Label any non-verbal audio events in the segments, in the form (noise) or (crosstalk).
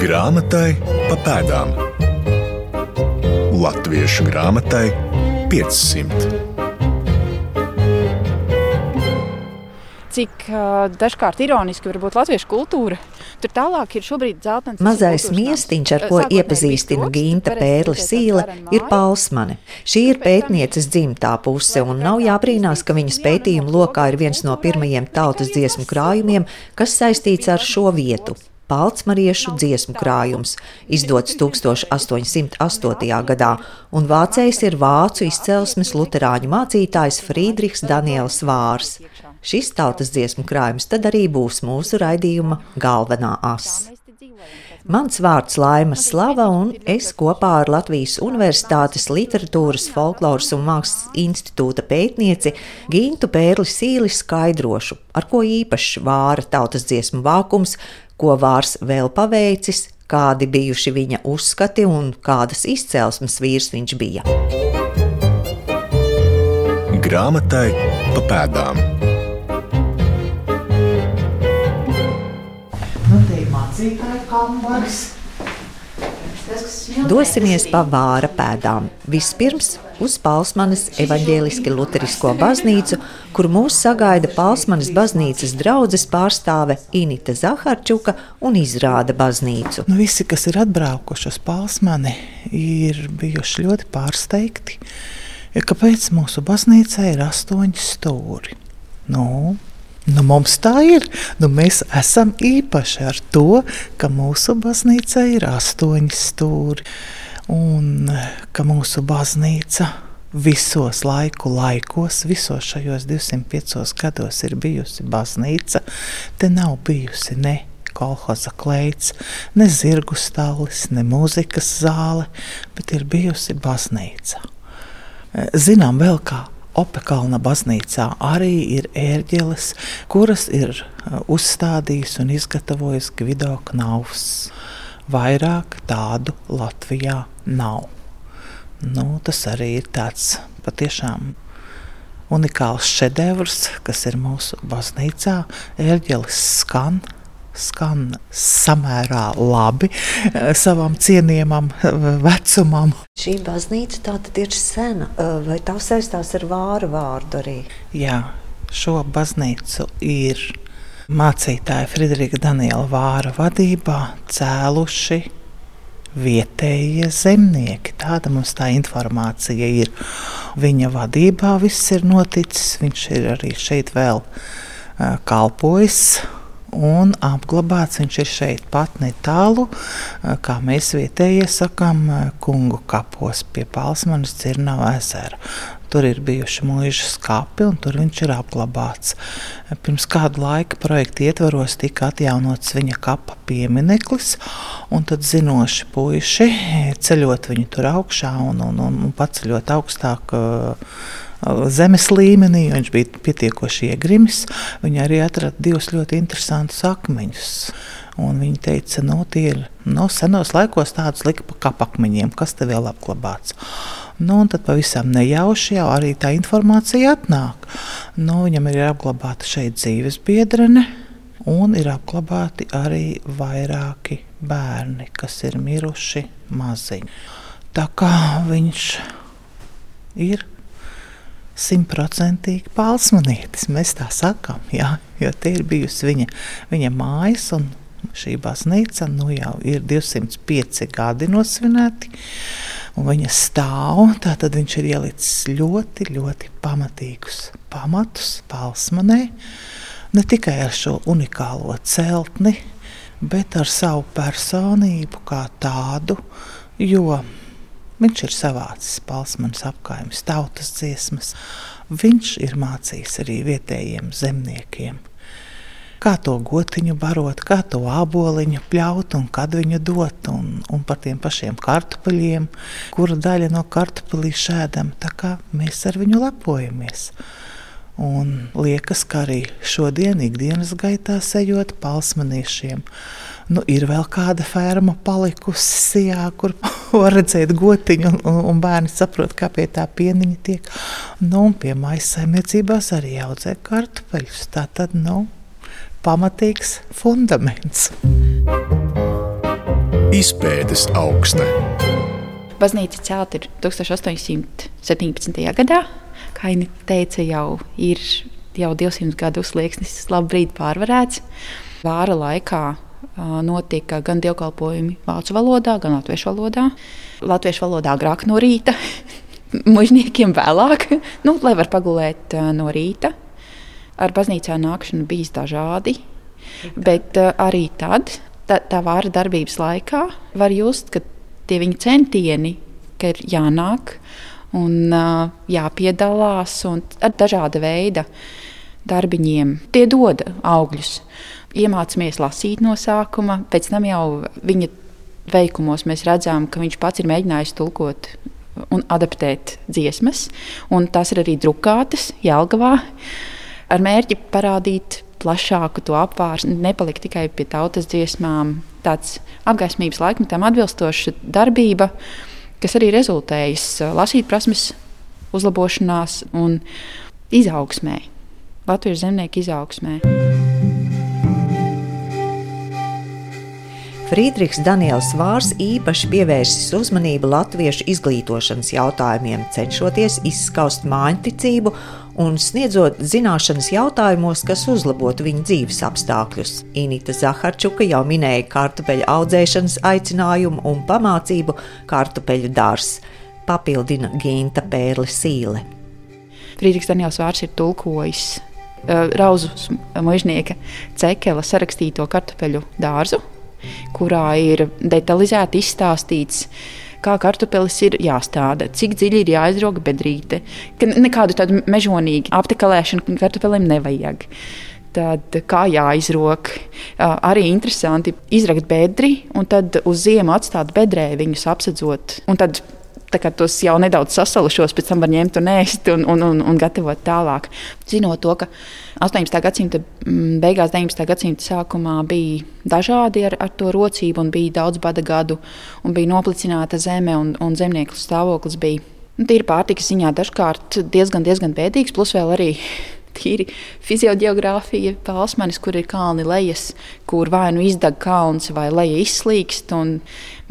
Grāmatai pa pēdām. Latviešu grāmatai 500. Cik uh, dažkārt ironiski var būt latviešu kultūra. Tur tālāk ir šobrīd zeltains. Mazais miestiņš, ar ko iepazīstina Ginta Pērle Sīle, ir Palsmane. Šī ir pētnieces dzimtā puse, un nav jābrīnās, ka viņas pētījuma lokā ir viens no pirmajiem tautas dziesmu krājumiem, kas saistīts ar šo vietu. Paltsmariešu dziesmu krājums, izdots 1808. gadā, un vācējs ir vācu izcelsmes luterāņu mācītājs Friedrichs Daniels Vārs. Šis tautas dziesmu krājums tad arī būs mūsu raidījuma galvenā asa. Mans vārds Laima Slava, un es kopā ar Latvijas Universitātes Literatūras, Folkloras un Mākslas institūta pētnieci Gintu Pērli Sīli skaidrošu, ar ko īpašs vāra tautas dziesmu vākums, ko vārs vēl paveicis, kādi bijuši viņa uzskati un kādas izcelsmes vīrs viņš bija. Grāmatai pa pēdām. Nu, mācītāja kambars. Dosimies pa vāra pēdām. Vispirms uz Palsmanas evaņģēliski luterisko baznīcu, kur mūs sagaida Palsmanas baznīcas draudzes pārstāve Inita Zaharčuka un izrāda baznīcu. Nu, visi, kas ir atbraukuši uz Palsmani, ir bijuši ļoti pārsteigti, kāpēc mūsu baznīcā ir astoņi stūri. Nu, Nu, mums tā ir. Nu, mēs esam īpaši ar to, ka mūsu baznīca ir astoņi stūri un ka mūsu baznīca visos laiku laikos, visos šajos 205 gados ir bijusi baznīca. Te nav bijusi ne kolhoza kleits, ne zirgu stālis, ne mūzikas zāle, bet ir bijusi baznīca. Zinām vēl kā Opekalna baznīcā arī ir ērģeles, kuras ir uh, uzstādījis un izgatavojis Gvido Knaufs. Vairāk tādu Latvijā nav. Nu, tas arī ir tāds patiešām unikāls šedevrs, kas ir mūsu baznīcā. Ērģeles skan, skan samērā labi eh, savam cienījamam eh, vecumam. Šī baznīca tā tad ir sena, eh, vai tā saistās ar vāru vārdu arī? Jā, šo baznīcu ir mācītāja Friderika Daniela Vāra vadībā cēluši vietējie zemnieki. Tāda mums tā informācija ir. Viņa vadībā viss ir noticis. Viņš ir arī šeit vēl kalpojis un apglabāts. Viņš ir šeit pat netālu, kā mēs vietējie sakām, kungu kapos pie Palsmanas Cirnava ezera. Tur ir bijuši mūža skati, un tur viņš ir apglabāts. Pirms kāda laika projekta ietvaros tika atjaunots viņa kapa piemineklis, un tad zinoši puiši ceļot viņu tur augšā un, un, un paceļot augstāk. Uh, zemes līmenī, viņš bija pietiekoši iegrimis. Viņi arī atrada divus ļoti interesantus akmeņus. Un viņi teica, no nu, tie ir no senos laikos tādus lika pa kapakmeņiem, kas te vēl apglabāts. Nu, tad pavisam nejauši jau arī tā informācija atnāk. Nu, viņam ir apglabāta šeit dzīves biedrene, un ir apglabāti arī vairāki bērni, kas ir miruši maziņi. Tā kā viņš ir simtprocentīgi palsmanietis. Mēs tā sakām, jā, jo te ir bijusi viņa, viņa mājas. Šī baznīca nu jau ir 205 gadi nosvinēti, un viņa stāv. Tad viņš ir ielicis ļoti, ļoti pamatīgus pamatus Palsmanē. Ne tikai ar šo unikālo celtni, bet ar savu personību kā tādu. Jo Viņš ir savācis palsmanas apgājumus, tautas dziesmas. Viņš ir mācījis arī vietējiem zemniekiem, kā to gotiņu barot, kā to āboliņu pļaut un kad viņu dot, un, un par tiem pašiem kartupeļiem, kura daļa no kartupeļiem šēdam, tā kā mēs ar viņu lepojamies. Un liekas, ka arī šodien, ikdienas gaitā sejot palsmaniešiem, nu, ir vēl kāda ferma palikusi sijā, kur (laughs) var redzēt gotiņu, un, un bērni saprot, kā pie tā pieniņa tiek. Nu, un pie maisa saimniecībās arī audzē kartupeļus. Tā tad, nu, pamatīgs fundaments. Izpētes augsta. Baznīca celta ir 1817. gadā. Kā viņa teica, jau ir jau 200 gadu slieksnis, labi brīdi pārvarēts. Vāra laikā notika gan dievkalpojumi vācu valodā, gan latviešu valodā. Latviešu valodā agrāk no rīta, (laughs) mužniekiem vēlāk, (laughs) nu, lai var pagulēt no rīta. Ar baznīcā nākšanu bijis dažādi, bet arī tad, tā, tā vāra darbības laikā, var just, ka tie viņa centieni, ka ir jānāk un jāpiedalās un ar dažāda veida darbiņiem, tie dod augļus iemācāmies lasīt no sākuma, pēc tam jau viņa veikumos mēs redzam, ka viņš pats ir mēģinājis tulkot un adaptēt dziesmas, un tās ir arī drukātas Jālgavā ar mērķi parādīt plašāku to apvārsni, nepalikt tikai pie tautas dziesmām. Tāds apgaismības laikmetam atbilstoša darbība, kas arī rezultējas lasīt prasmes uzlabošanās un izaugsmē, Latvijas zemnieku izaugsmē. Friedrichs Daniels Vārs īpaši pievērsis uzmanību latviešu izglītošanas jautājumiem, cenšoties izskaust mājiņticību un sniedzot zināšanas jautājumos, kas uzlabotu viņa dzīves apstākļus. Inita Zaharčuka jau minēja kartupeļu audzēšanas aicinājumu un pamācību kartupeļu dārsts, papildina Ginta Pērle Sīle. Friedrichs Daniels Vārs ir tulkojis uh, Rauzu mužnieka Cekela sarakstīto kartupeļu dārzu kurā ir detalizēti izstāstīts. Kā kartupelis ir jāstāda, cik dziļi ir jāizroga bedrīte. Nekādu tādu mežonīgu aptekalēšanu kartupelim nevajag. Tad kā jāizrok, arī interesanti izrakt bedri un tad uz ziemu atstāt bedrē viņus apsedzot. Un tad tos jau nedaudz sasalušos, pēc tam var ņemt un ēst un, un, un, un gatavot tālāk. Zinot to, ka 18. gadsimta mm, beigās, 19. gadsimta sākumā bija dažādi ar, ar to rocību, un bija daudz bada gadu, un bija noplicināta zeme, un, un zemnieku stāvoklis bija nu, tīri pārtikas ziņā dažkārt diezgan, diezgan bēdīgs, plus vēl arī (laughs) tīri fiziogeogrāfija, pālsmanis, kur ir kalni lejas, kur vai nu izdeg kalns, vai leja izslīkst, un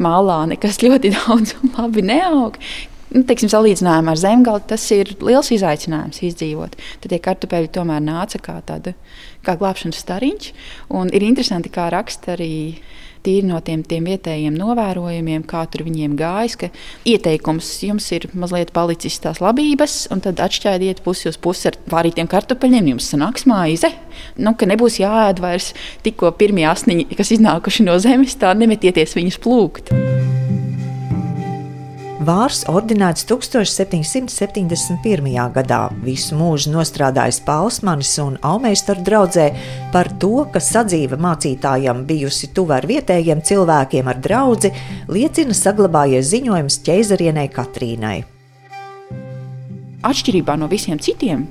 mālā nekas (laughs) ļoti daudz un labi neaug. Nu, teiksim, salīdzinājumā ar zemgali tas ir liels izaicinājums izdzīvot. Tad tie kartupeļi tomēr nāca kā tāda kā glābšanas stariņš. Ir interesanti, kā raksta arī tīri no tiem, tiem vietējiem novērojumiem, kā tur viņiem gājis. Ieteikums jums ir mazliet palicis tās labības, un tad atšķaidiet pusi uz pusi ar vārītiem kartupeļiem. Jums sanāks maize, nu, ka nebūs jāēd vairs tikko pirmie asniņi, kas iznākuši no zemes, tā nemetieties viņus plūkt. Vārs ordinēts 1771. gadā. Visu mūžu nostrādājis Pālsmanis un Almeistaru draudzē par to, ka sadzīve mācītājam bijusi tuva ar vietējiem cilvēkiem ar draugu, liecina saglabājies ziņojums ķeizarienei Katrīnai. Atšķirībā no visiem citiem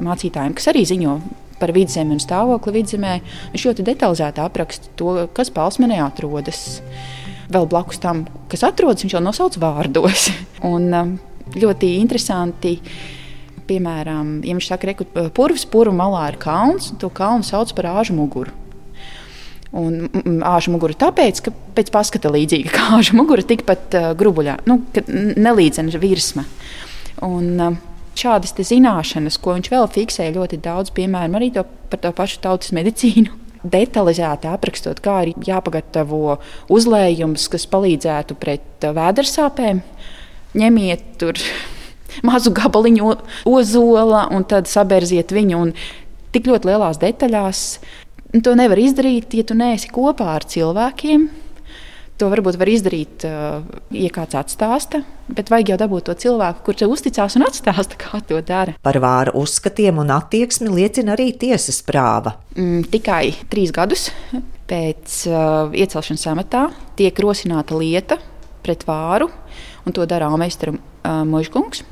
mācītājiem, kas arī ziņo par vidzemi un stāvokli vidzemē, viņš ļoti detalizēti apraksta to, kas Pālsmanē atrodas vēl blakus tam, kas atrodas, viņš jau nosauc vārdos. (laughs) Un um, ļoti interesanti. Piemēram, ja viņš saka, ka purvs purvā malā ir kalns, to kalnu sauc par āžu muguru. Un āža mugura tāpēc, ka pēc paskata līdzīga, kā āža mugura tikpat uh, grubuļā, nu, nelīdzena virsma. Un, uh, šādas zināšanas, ko viņš vēl fiksē ļoti daudz, piemēram, arī to, par to pašu tautas medicīnu detalizēti aprakstot, kā ir jāpagatavo uzlējums, kas palīdzētu pret vēdersāpēm. Ņemiet tur (laughs) mazu gabaliņu ozola un tad sabērziet viņu. Un tik ļoti lielās detaļās to nevar izdarīt, ja tu neesi kopā ar cilvēkiem To varbūt var izdarīt, uh, ja kāds atstāsta, bet vajag jau dabūt to cilvēku, kurš tev uzticās un atstāsta, (laughs) kā to dara. Par vāru uzskatiem un attieksmi liecina arī tiesas prāva. Mm, tikai trīs gadus pēc uh, iecelšanas amatā tiek rosināta lieta pret vāru, un to dara Almeistara uh, Možgungs,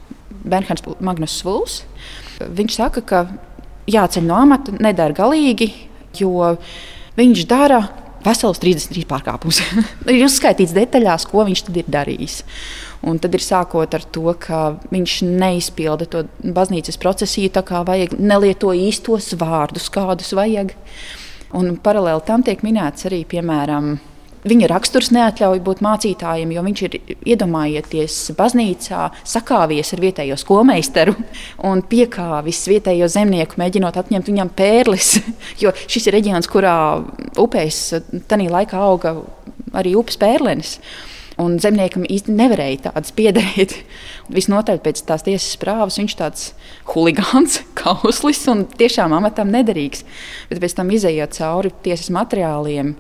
Bernhards Magnus Svuls. Viņš saka, ka jāceļ no amata, nedara galīgi, jo viņš dara vesels 33 pārkāpums. (laughs) ir uzskaitīts detaļās, ko viņš ir darījis. Un tad ir sākot ar to, ka viņš neizpilda to baznīcas procesiju tā kā vajag, nelieto īstos vārdus, kādus vajag. Un paralēli tam tiek minēts arī, piemēram, Viņa raksturs neatļauj būt mācītājiem, jo viņš ir iedomājieties baznīcā, sakāvies ar vietējo skolmeistaru un piekāvis vietējo zemnieku, mēģinot atņemt viņam pērlis. (laughs) Jo šis ir reģions, kurā upēs tajā laikā auga arī upes pērlenis. Un zemniekam īstenībā nevarēja tādas piederēt. (laughs) Visnotaļ pēc tās tiesas prāvas viņš tāds huligāns, (laughs) kauslis un tiešām amatam nederīgs. Bet pēc tam izējot cauri tiesas materiāliem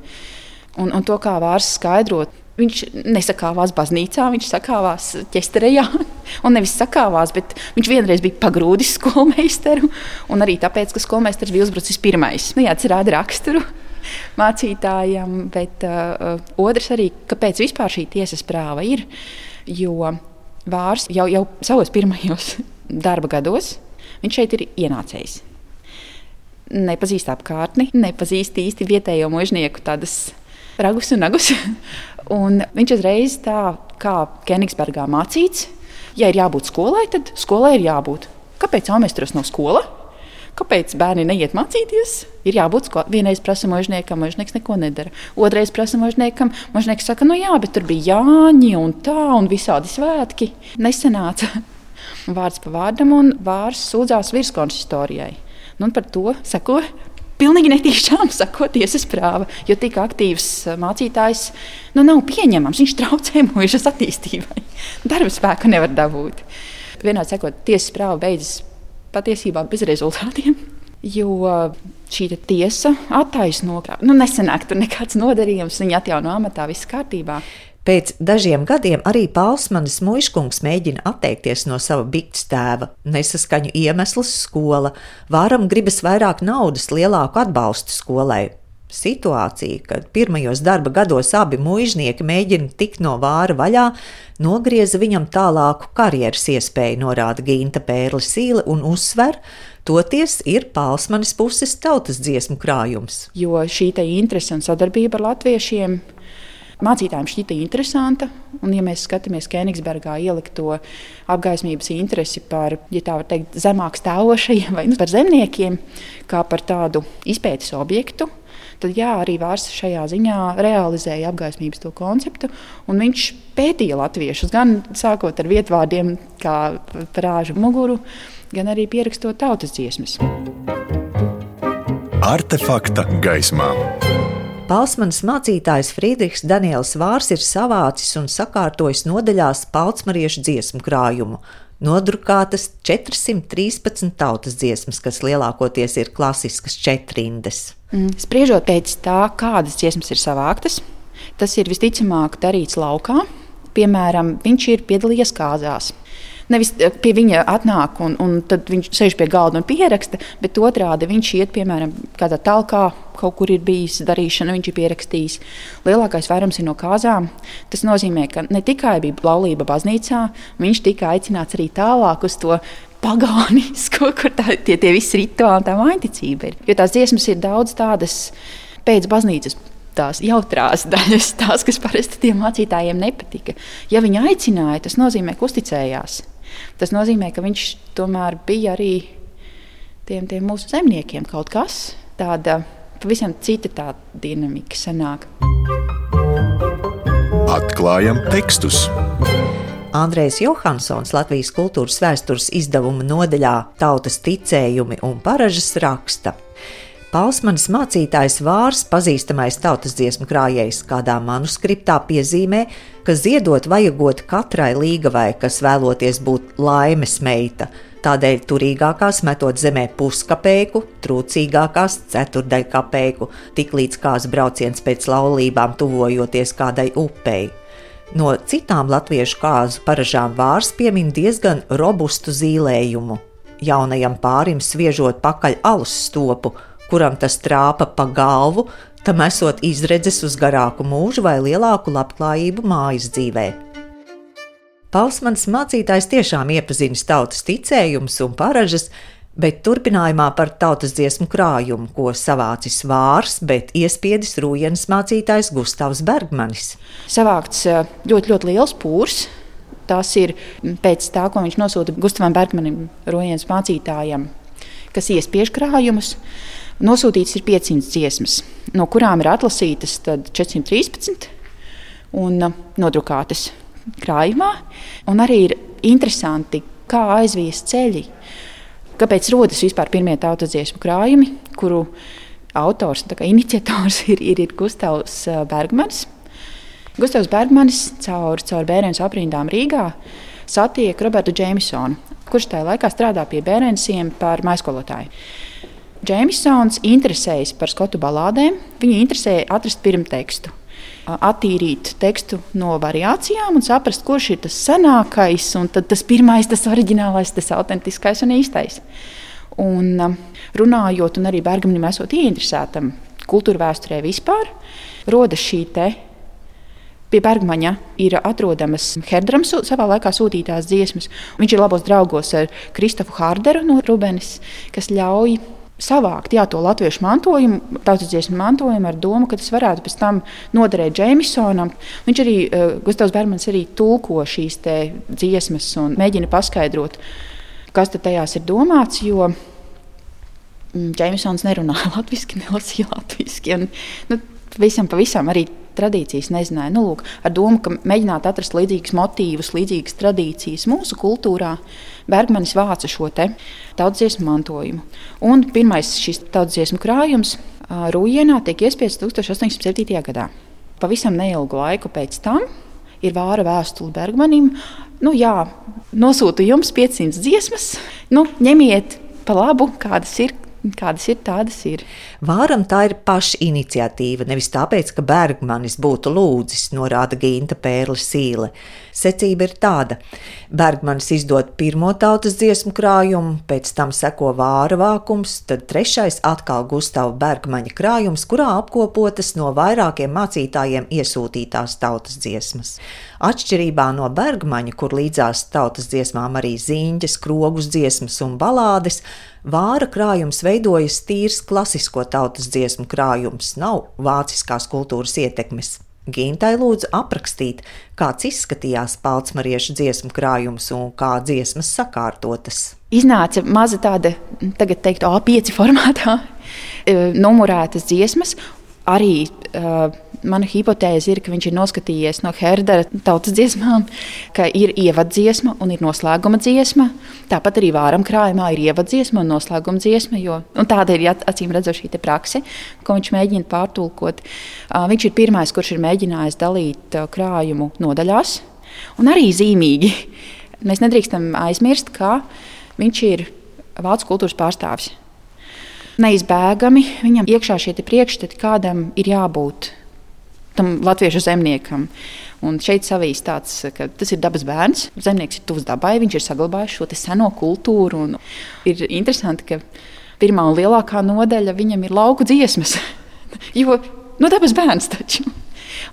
un, un to, kā vārds skaidrot. Viņš nesakāvās baznīcā, viņš sakāvās ķesterējā. (laughs) Un nevis sakāvās, bet viņš vienreiz bija pagrūdis skolmeistaru. Un arī tāpēc, ka skolmeistars bija uzbrucis pirmais. Nu, jā, tas rāda raksturu (laughs) mācītājam, bet uh, otrs arī, kāpēc vispār šī tiesas prāva ir. Jo Vārs jau, jau savos pirmajos (laughs) darba gados viņš šeit ir ienācējis. Nepazīst apkārtni, nepazīst īsti vietējo mužnieku tādas ragus un nagus. (laughs) un viņš uzreiz tā kā Kenigsburgā mācīts, ja ir jābūt skolai, tad skolai ir jābūt. Kāpēc Aumestros nav skola? Kāpēc bērni neiet mācīties? Ir jābūt skolā. Vienreiz prasa možniekam, možnieks neko nedara. Otrreiz prasa možniekam, možnieks saka, nu jā, bet tur bija Jāņi un tā un visādi svētki. Nesenāca (laughs) vārds pa vārdam un vārds sūdzās virskonsistorijai. Nu, par to sako pilnīgi netīšām (laughs) sako tiesas prāva, jo tik aktīvs eh, mācītājs nu, nav pieņemams. Viņš traucē mūžas attīstībai. (laughs) Darba spēku nevar dabūt. Vienādi sakot, tiesas prāva beidzas patiesībā bez rezultātiem. (laughs) Jo šī tiesa attaisno, nu, nesenāk tur nekāds nodarījums, viņa atjauno amatā, viss kārtībā. Pēc dažiem gadiem arī Pausmanis Muškungs mēģina atteikties no sava bikts tēva. Nesaskaņu iemesls skola. Vāram gribas vairāk naudas, lielāku atbalstu skolai. Situācija, kad pirmajos darba gados abi mūžnieki mēģina tikt no vāra vaļā, nogrieza viņam tālāku karjeras iespēju, norāda Ginta Pērle Sīle un uzsver, toties ir Pālsmanis puses tautas dziesmu krājums. Jo šī interese un sadarbība ar latviešiem mācītājiem šķita interesanta. Un, ja mēs skatāmies Kenigsburgā ielikto apgaismības interesi par, ja tā var teikt, zemāk stāvošajiem vai nu, par zemniekiem, kā par tādu izpētes objektu, tad jā, arī Vārs šajā ziņā realizēja apgaismības to konceptu. Viņš pētīja latviešus gan sākot ar vietvārdiem, kā prāžu muguru, gan arī pierakstot tautas dziesmas. Artefakta gaismā. Palsmanas mācītājs Friedrichs Daniels Vārs ir savācis un sakārtojis nodaļās palcmariešu dziesmu krājumu. Nodrukātas 413 tautas dziesmas, kas lielākoties ir klasiskas četrindes. Mm, spriežot pēc tā, kādas dziesmas ir savāktas, tas ir visticamāk darīts laukā. Piemēram, viņš ir piedalījies kāzās. Nevis eh, pie viņa atnāk un, un tad viņš sēž pie galda un pieraksta, bet otrādi viņš iet, piemēram, kādā talkā, kaut kur ir bijis darīšana, viņš ir pierakstījis. Lielākais vairums ir no kāzām. Tas nozīmē, ka ne tikai bija laulība baznīcā, viņš tika aicināts arī tālāk uz to pagānisko, kur tā, tie, tie visi rituāli, tā vainticība ir. Jo tās dziesmas ir daudz tādas pēc baznīcas tās jautrās daļas, tās, kas parasti tiem mācītājiem nepatika. Ja viņi aicināja, tas nozīmē, ka uzticējās. Tas nozīmē, ka viņš tomēr bija arī tiem, tiem mūsu zemniekiem kaut kas tāda pavisam cita tā dinamika sanāk. Atklājam tekstus! Andrejs Johansons Latvijas kultūras vēstures izdevuma nodaļā Tautas ticējumi un paražas raksta. Palsmanis mācītājs Vārs, pazīstamais tautas dziesmu krājējs, kādā manuskriptā piezīmē, ka ziedot vajagot katrai līgavai, kas vēloties būt laimes meita. Tādēļ turīgākās metot zemē puskapēku, trūcīgākās ceturdaļkapēku, tiklīdz kāds brauciens pēc laulībām tuvojoties kādai upei. No citām latviešu kāzu paražām vārs piemin diezgan robustu zīlējumu. Jaunajam pārim sviežot pakaļ alus stopu, kuram tas trāpa pa galvu, tam esot izredzes uz garāku mūžu vai lielāku labklājību mājas dzīvē. Pausmans mācītājs tiešām iepazīstina tautas ticējumus un paražas, bet turpinājumā par tautas dziesmu krājumu, ko savācis Vārs, bet iespiedis Rūjienas mācītājs Gustavs Bergmanis. Savākts ļoti, ļoti liels pūrs. Tas ir pēc tā, ko viņš nosūta Gustavam Bergmanim, Rūjienas mācītājam, kas iespiež krājumus. Nosūtīts ir 500 dziesmas, no kurām ir atlasītas 413 un nodrukātas krājumā. Un arī ir interesanti, kā aizvies ceļi. Kāpēc rodas vispār pirmie tautas dziesmu krājumi, kuru autors un iniciators (laughs) ir, ir, ir Gustavs Bergmans. Gustavs Bergmanis caur, caur bērnu aprindām Rīgā satiek Robertu Džeimsonu, kurš tajā laikā strādā pie bērniem par maiskolotāju. Džeimsons interesējas par skotu balādēm, viņu interesēja atrast pirmtekstu attīrīt tekstu no variācijām un saprast, kurš ir tas senākais, un tas pirmais, tas oriģinālais, tas autentiskais un īstais. Un, runājot, un arī Bergamanim esot ieinteresētam kultūra vēsturē vispār, rodas šī te. Pie Bergmaņa ir atrodamas Herdrams savā laikā sūtītās dziesmas. Viņš ir labos draugos ar Kristofu Hārderu no Rubenes, kas ļauj savākt jā, to latviešu mantojumu, tautas dziesmu mantojumu ar domu, ka tas varētu pēc tam noderēt Džeimsonam. Viņš arī, uh, Gustavs Bermans, arī tulko šīs dziesmas un mēģina paskaidrot, kas tajās ir domāts. Jo mm, Džeimsons nerunāja (laughs) latviešu, nelasīja latviešu. Nu, pavisam, pavisam arī tradīcijas nezināja. Nu, lūk, ar domu, ka mēģināt atrast līdzīgus motīvus, līdzīgas tradīcijas mūsu kultūrā, Bergmanis vāca šo tautsdziesmu mantojumu. Un pirmais šis tautsdziesmu krājums Rūjienā tiek iespiests 1807. gadā. Pavisam neilgu laiku pēc tam ir vāra vēstule Bergmanim. Nu, jā, nosūtu jums 500 dziesmas, nu, ņemiet pa labu, kādas ir, Kādas ir, tādas ir. Vāram tā ir paša iniciatīva, nevis tāpēc, ka Bergmanis būtu lūdzis, norāda Ginta Pērle Sīle. Secība ir tāda: Bergmanis izdod pirmo tautas dziesmu krājumu, pēc tam seko vāra vākums, tad trešais atkal Gustava Bergmaņa krājums, kurā apkopotas no vairākiem mācītājiem iesūtītās tautas dziesmas. Atšķirībā no Bergmaņa, kur līdzās tautas dziesmām arī zīņķes, krogus dziesmas un balādes, Vāra krājums veidojas tīrs klasisko tautas dziesmu krājums, nav vāciskās kultūras ietekmes. Gintai lūdzu aprakstīt, kāds izskatījās palcmariešu dziesmu krājums un kā dziesmas sakārtotas. Iznāca maza tāda, tagad teikt, A5 formātā, (laughs) e, numurētas dziesmas, arī uh, mana hipotēze ir, ka viņš ir noskatījies no Herdera tautas dziesmām, ka ir ievadziesma un ir noslēguma dziesma. Tāpat arī vāram krājumā ir ievadziesma un noslēguma dziesma, jo tāda ir acīm redzama šī prakse, ko viņš mēģina pārtulkot. Viņš ir pirmais, kurš ir mēģinājis dalīt krājumu nodaļās, un arī zīmīgi. Mēs nedrīkstam aizmirst, ka viņš ir vācu kultūras pārstāvis neizbēgami viņam iekšā šie priekšstati, kādam ir jābūt tam latviešu zemniekam. Un šeit savīs tāds, ka tas ir dabas bērns. Zemnieks ir tuvs dabai, viņš ir saglabājis šo seno kultūru. Ir interesanti, ka pirmā un lielākā nodaļa viņam ir lauku dziesmas. (laughs) jo no dabas bērns taču.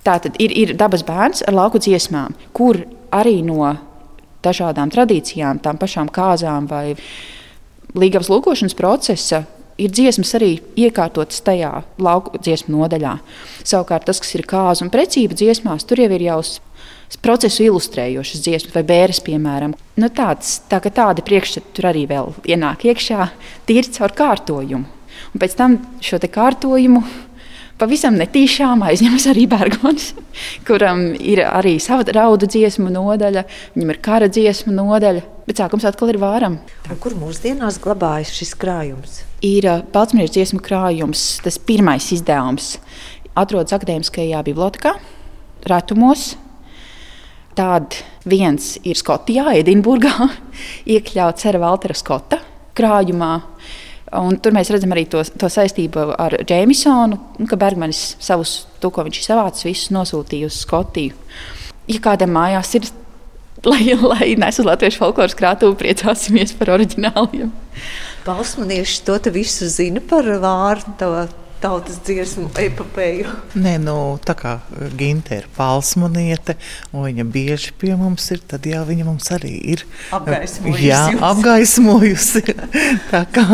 Tā tad ir, ir dabas bērns ar lauku dziesmām, kur arī no dažādām tradīcijām, tām pašām kāzām vai līgavas lūkošanas procesa ir dziesmas arī iekārtotas tajā lauku dziesmu nodaļā. Savukārt tas, kas ir kāza un precība dziesmās, tur jau ir jau procesu ilustrējošas dziesmas, vai bērres, piemēram. Nu, tāds, tā, tādi priekšstati tur arī vēl ienāk iekšā, tīri caur kārtojumu. Un pēc tam šo kārtojumu pavisam netīšām aizņemas arī Bergmans, (laughs) kuram ir arī sava raudu dziesmu nodaļa, viņam ir kara dziesmu nodaļa, bet sākums atkal ir vāram. Tā, kur mūsdienās glabājas šis krājums? Ir Baltmīras dziesmu krājums, tas pirmais izdevums. Atrodas Akadēmiskajā bibliotekā, Ratumos. Tad viens ir Skotijā, Edinburgā, (laughs) iekļauts ar Waltera Skota krājumā. Un tur mēs redzam arī to, to saistību ar Džeimsonu, ka Bergmanis savus, to, ko viņš ir savācis, visus nosūtīja uz Skotiju. Ja kādam mājās ir, (laughs) lai, lai nes uz latviešu folkloras krātuvi, priecāsimies par oriģināliem. Balsmanieši to visu zina par vārdu tautas dziesmu epopeju. Nē, nu, tā kā Ginte ir palsmaniete, un viņa bieži pie mums ir, tad jā, viņa mums arī ir apgaismojusi. Jā, apgaismojusi. (laughs) tā kā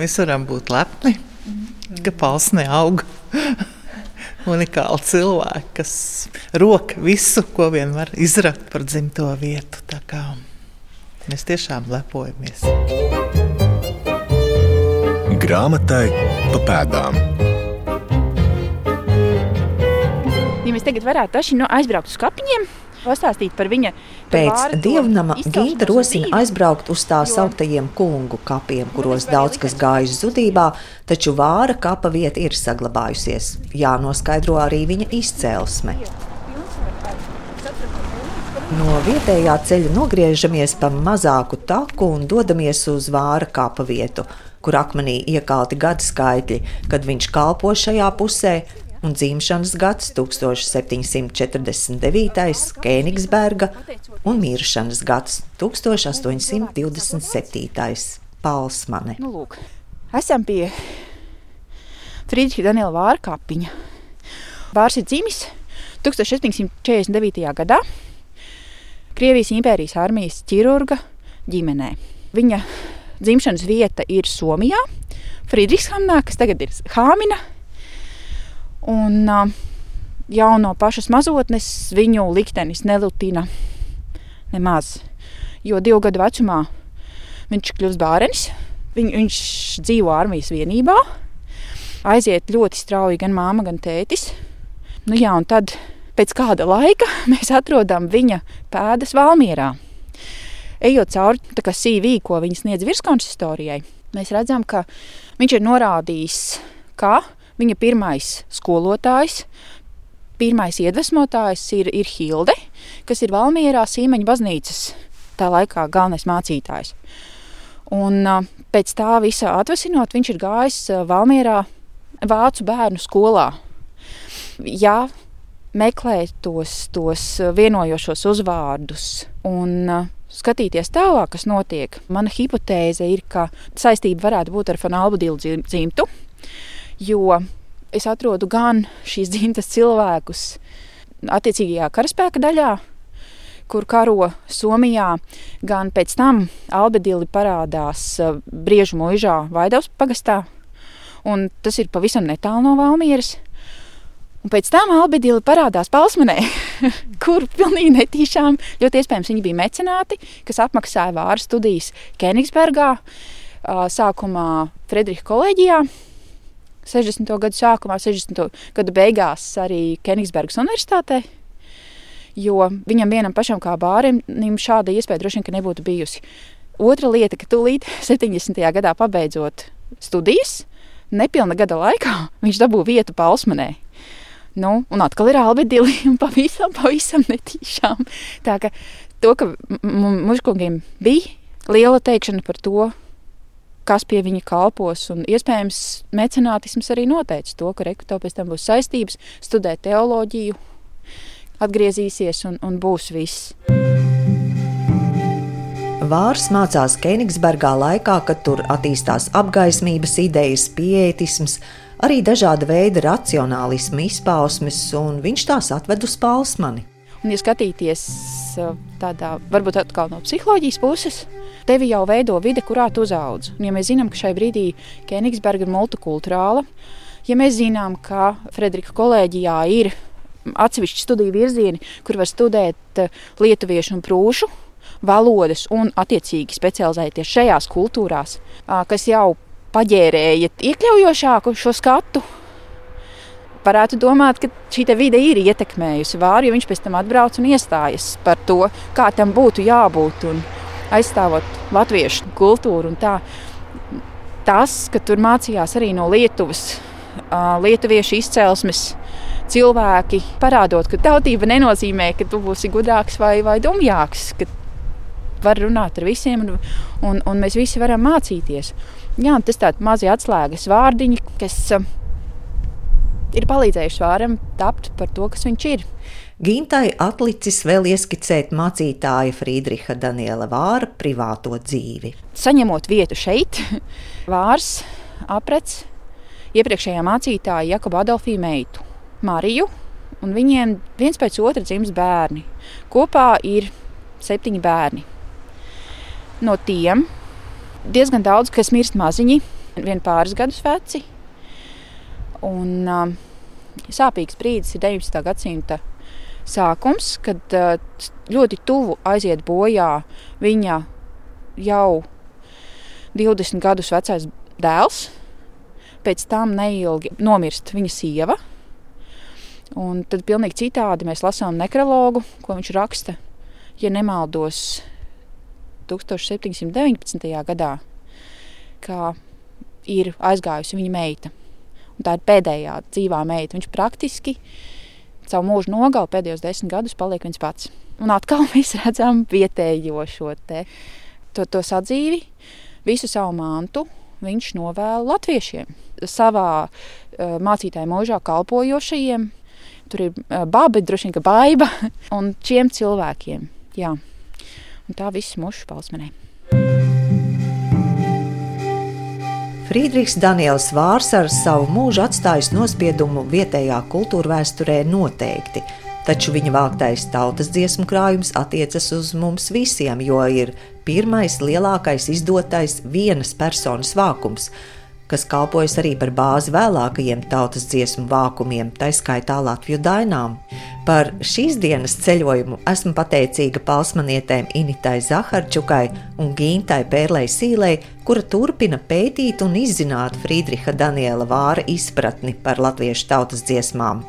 mēs varam būt lepni, ka palsne aug. Unikāli cilvēki, kas roka visu, ko vien var izrakt par dzimto vietu. Mēs tiešām lepojamies grāmatai pa pēdām. Ja mēs tagad varētu taši, nu, aizbraukt uz kapiņiem, pastāstīt par viņa Pēc dievnama Ginta rosina aizbraukt uz tā sauktajiem kungu kapiem, kuros daudz kas gājis zudībā, taču vāra kapa vieta ir saglabājusies. Jānoskaidro arī viņa izcelsme. No vietējā ceļa nogriežamies pa mazāku taku un dodamies uz vāra kapa vietu, kur akmenī iekalti gadu skaitļi, kad viņš kalpo šajā pusē, un dzimšanas gads 1749. Kēnigsberga un miršanas gads 1827. Palsmane. Nu, lūk, esam pie Friedriča Daniela Vāra kapiņa. Vārs ir dzimis 1749. gadā Krievijas impērijas armijas ķirurga ģimenē. Viņa dzimšanas vieta ir Somijā, Friedrichshamnā, kas tagad ir Hāmina. Un jau no pašas mazotnes viņu liktenis nelutina nemaz. Jo divu gadu vecumā viņš kļūst bērns, viņ, viņš dzīvo armijas vienībā, aiziet ļoti strauji gan māma, gan tētis. Nu, jā, un tad pēc kāda laika (laughs) mēs atrodam viņa pēdas Valmierā. Ejot cauri CV, ko viņa sniedz virskonsistorijai, mēs redzam, ka viņš ir norādījis, ka Viņa pirmais skolotājs, pirmais iedvesmotājs ir, ir Hilde, kas ir Valmierā Sīmeņa baznīcas tā laikā galvenais mācītājs. Un pēc tā visa atvesinot, viņš ir gājis Valmierā vācu bērnu skolā. Jā, meklēt tos, tos vienojošos uzvārdus un skatīties tālāk, kas notiek. Mana hipotēze ir, ka saistība varētu būt ar Fanalbudīlu dzimtu jo es atrodu gan šīs dzimtas cilvēkus attiecīgajā karaspēka daļā, kur karo Somijā, gan pēc tam Albedīli parādās uh, Briežu mūžā Vaidavas pagastā, un tas ir pavisam netālu no Valmieras. Un pēc tam Albedīli parādās Palsmanē, (laughs) kur pilnīgi netīšām, ļoti iespējams viņi bija mecenāti, kas apmaksāja vāru studijas Kenigsbergā, uh, sākumā Frederiha koleģijā, 60. gadu sākumā, 60. gadu beigās arī Kenigsburgas Universitātē. Jo viņam vienam pašam, kā bārim, šāda iespēja droši vien nebūtu bijusi. Otra lieta, ka tūlīt (laughs) 70. gadā pabeidzot studijas, nepilna gada laikā (laughs) viņš dabūja vietu Palsmanē. Nu, un atkal ir albedili un (laughs) pavisam, pavisam netīšām. Tā ka to, ka mužkungiem bija liela teikšana par to, kas pie viņa kalpos. Un, iespējams, mecenātisms arī noteica to, ka rekrutē pēc tam būs saistības studēt teoloģiju, atgriezīsies un, un būs viss. Vārs mācās Kenigsburgā laikā, kad tur attīstās apgaismības idejas, pietisms, arī dažāda veida racionālismu izpausmes, un viņš tās atved uz Palsmani. Un, ja skatīties tādā, varbūt atkal no psiholoģijas puses, tevi jau veido vide, kurā tu uzaudz. Un, ja mēs zinām, ka šai brīdī Kenigsberga ir multikulturāla, ja mēs zinām, ka Frederika kolēģijā ir atsevišķi studiju virzieni, kur var studēt lietuviešu un prūšu valodas un attiecīgi specializēties šajās kultūrās, kas jau paģērēja iekļaujošāku šo skatu varētu domāt, ka šī vide ir ietekmējusi vāru, jo viņš pēc tam atbrauc un iestājas par to, kā tam būtu jābūt un aizstāvot latviešu kultūru. Tas, ka tur mācījās arī no Lietuvas, lietuviešu izcelsmes cilvēki, parādot, ka tautība nenozīmē, ka tu būsi gudrāks vai, vai dumjāks. Var runāt ar visiem, un, un, un mēs visi varam mācīties. Jā, tas tāds mazi atslēgas vārdiņi, kas ir palīdzējuši vāram tapt par to, kas viņš ir. Gintai atlicis vēl ieskicēt mācītāja Friedriha Daniela Vāra privāto dzīvi. Saņemot vietu šeit, (laughs) Vārs aprec iepriekšējā mācītāja Jakoba Adolfija meitu Mariju, un viņiem viens pēc otra dzims bērni. Kopā ir septiņi bērni. No tiem diezgan daudz, kas mirst maziņi, vien pāris gadus veci. Un, uh, sāpīgs brīdis ir 19. gadsimta sākums, kad ļoti tuvu aiziet bojā viņa jau 20 gadus vecais dēls. Pēc tam neilgi nomirst viņa sieva. Un tad pilnīgi citādi mēs lasām nekrologu, ko viņš raksta, ja nemaldos, 1719. gadā, kā ir aizgājusi viņa meita. Un tā ir pēdējā dzīvā meita. Viņš praktiski savu mūžu nogali pēdējos desmit gadus, paliek viens pats. Un atkal (laughs) mēs redzam vietējo šo te, to, to sadzīvi, visu savu mantu. Viņš novēla latviešiem, savā uh, mācītāja mūžā kalpojošajiem. Tur ir uh, baba, droši vien, ka baiva (laughs) un šiem cilvēkiem. Jā. Un tā viss mušu palsmenē. Friedrichs Daniels Vārs ar savu mūžu atstājis nospiedumu vietējā kultūra vēsturē noteikti. Taču viņa vāktais tautas dziesmu krājums attiecas uz mums visiem, jo ir pirmais lielākais izdotais vienas personas vākums kas kalpojas arī par bāzi vēlākajiem tautas dziesmu vākumiem, tā skaitā Latviju dainām. Par šīs dienas ceļojumu esmu pateicīga palsmanietēm Initai Zaharčukai un Gintai Pērlei Sīlei, kura turpina pētīt un izzināt Friedriha Daniela Vāra izpratni par latviešu tautas dziesmām.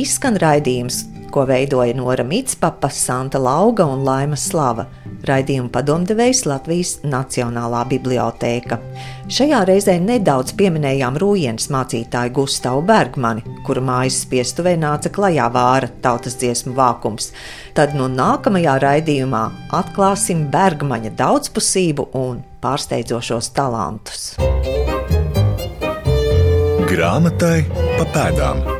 Izskan raidījums, ko veidoja Nora Mitspapa, Santa Lauga un Laima Slava. Raidījuma padomdevējs Latvijas Nacionālā bibliotēka. Šajā reizē nedaudz pieminējām Rūjienas mācītāju Gustavu Bergmani, kura mājas spiestuvē nāca klajā vāra tautas dziesmu vākums. Tad no nākamajā raidījumā atklāsim Bergmaņa daudzpusību un pārsteidzošos talantus. Grāmatai pa pēdām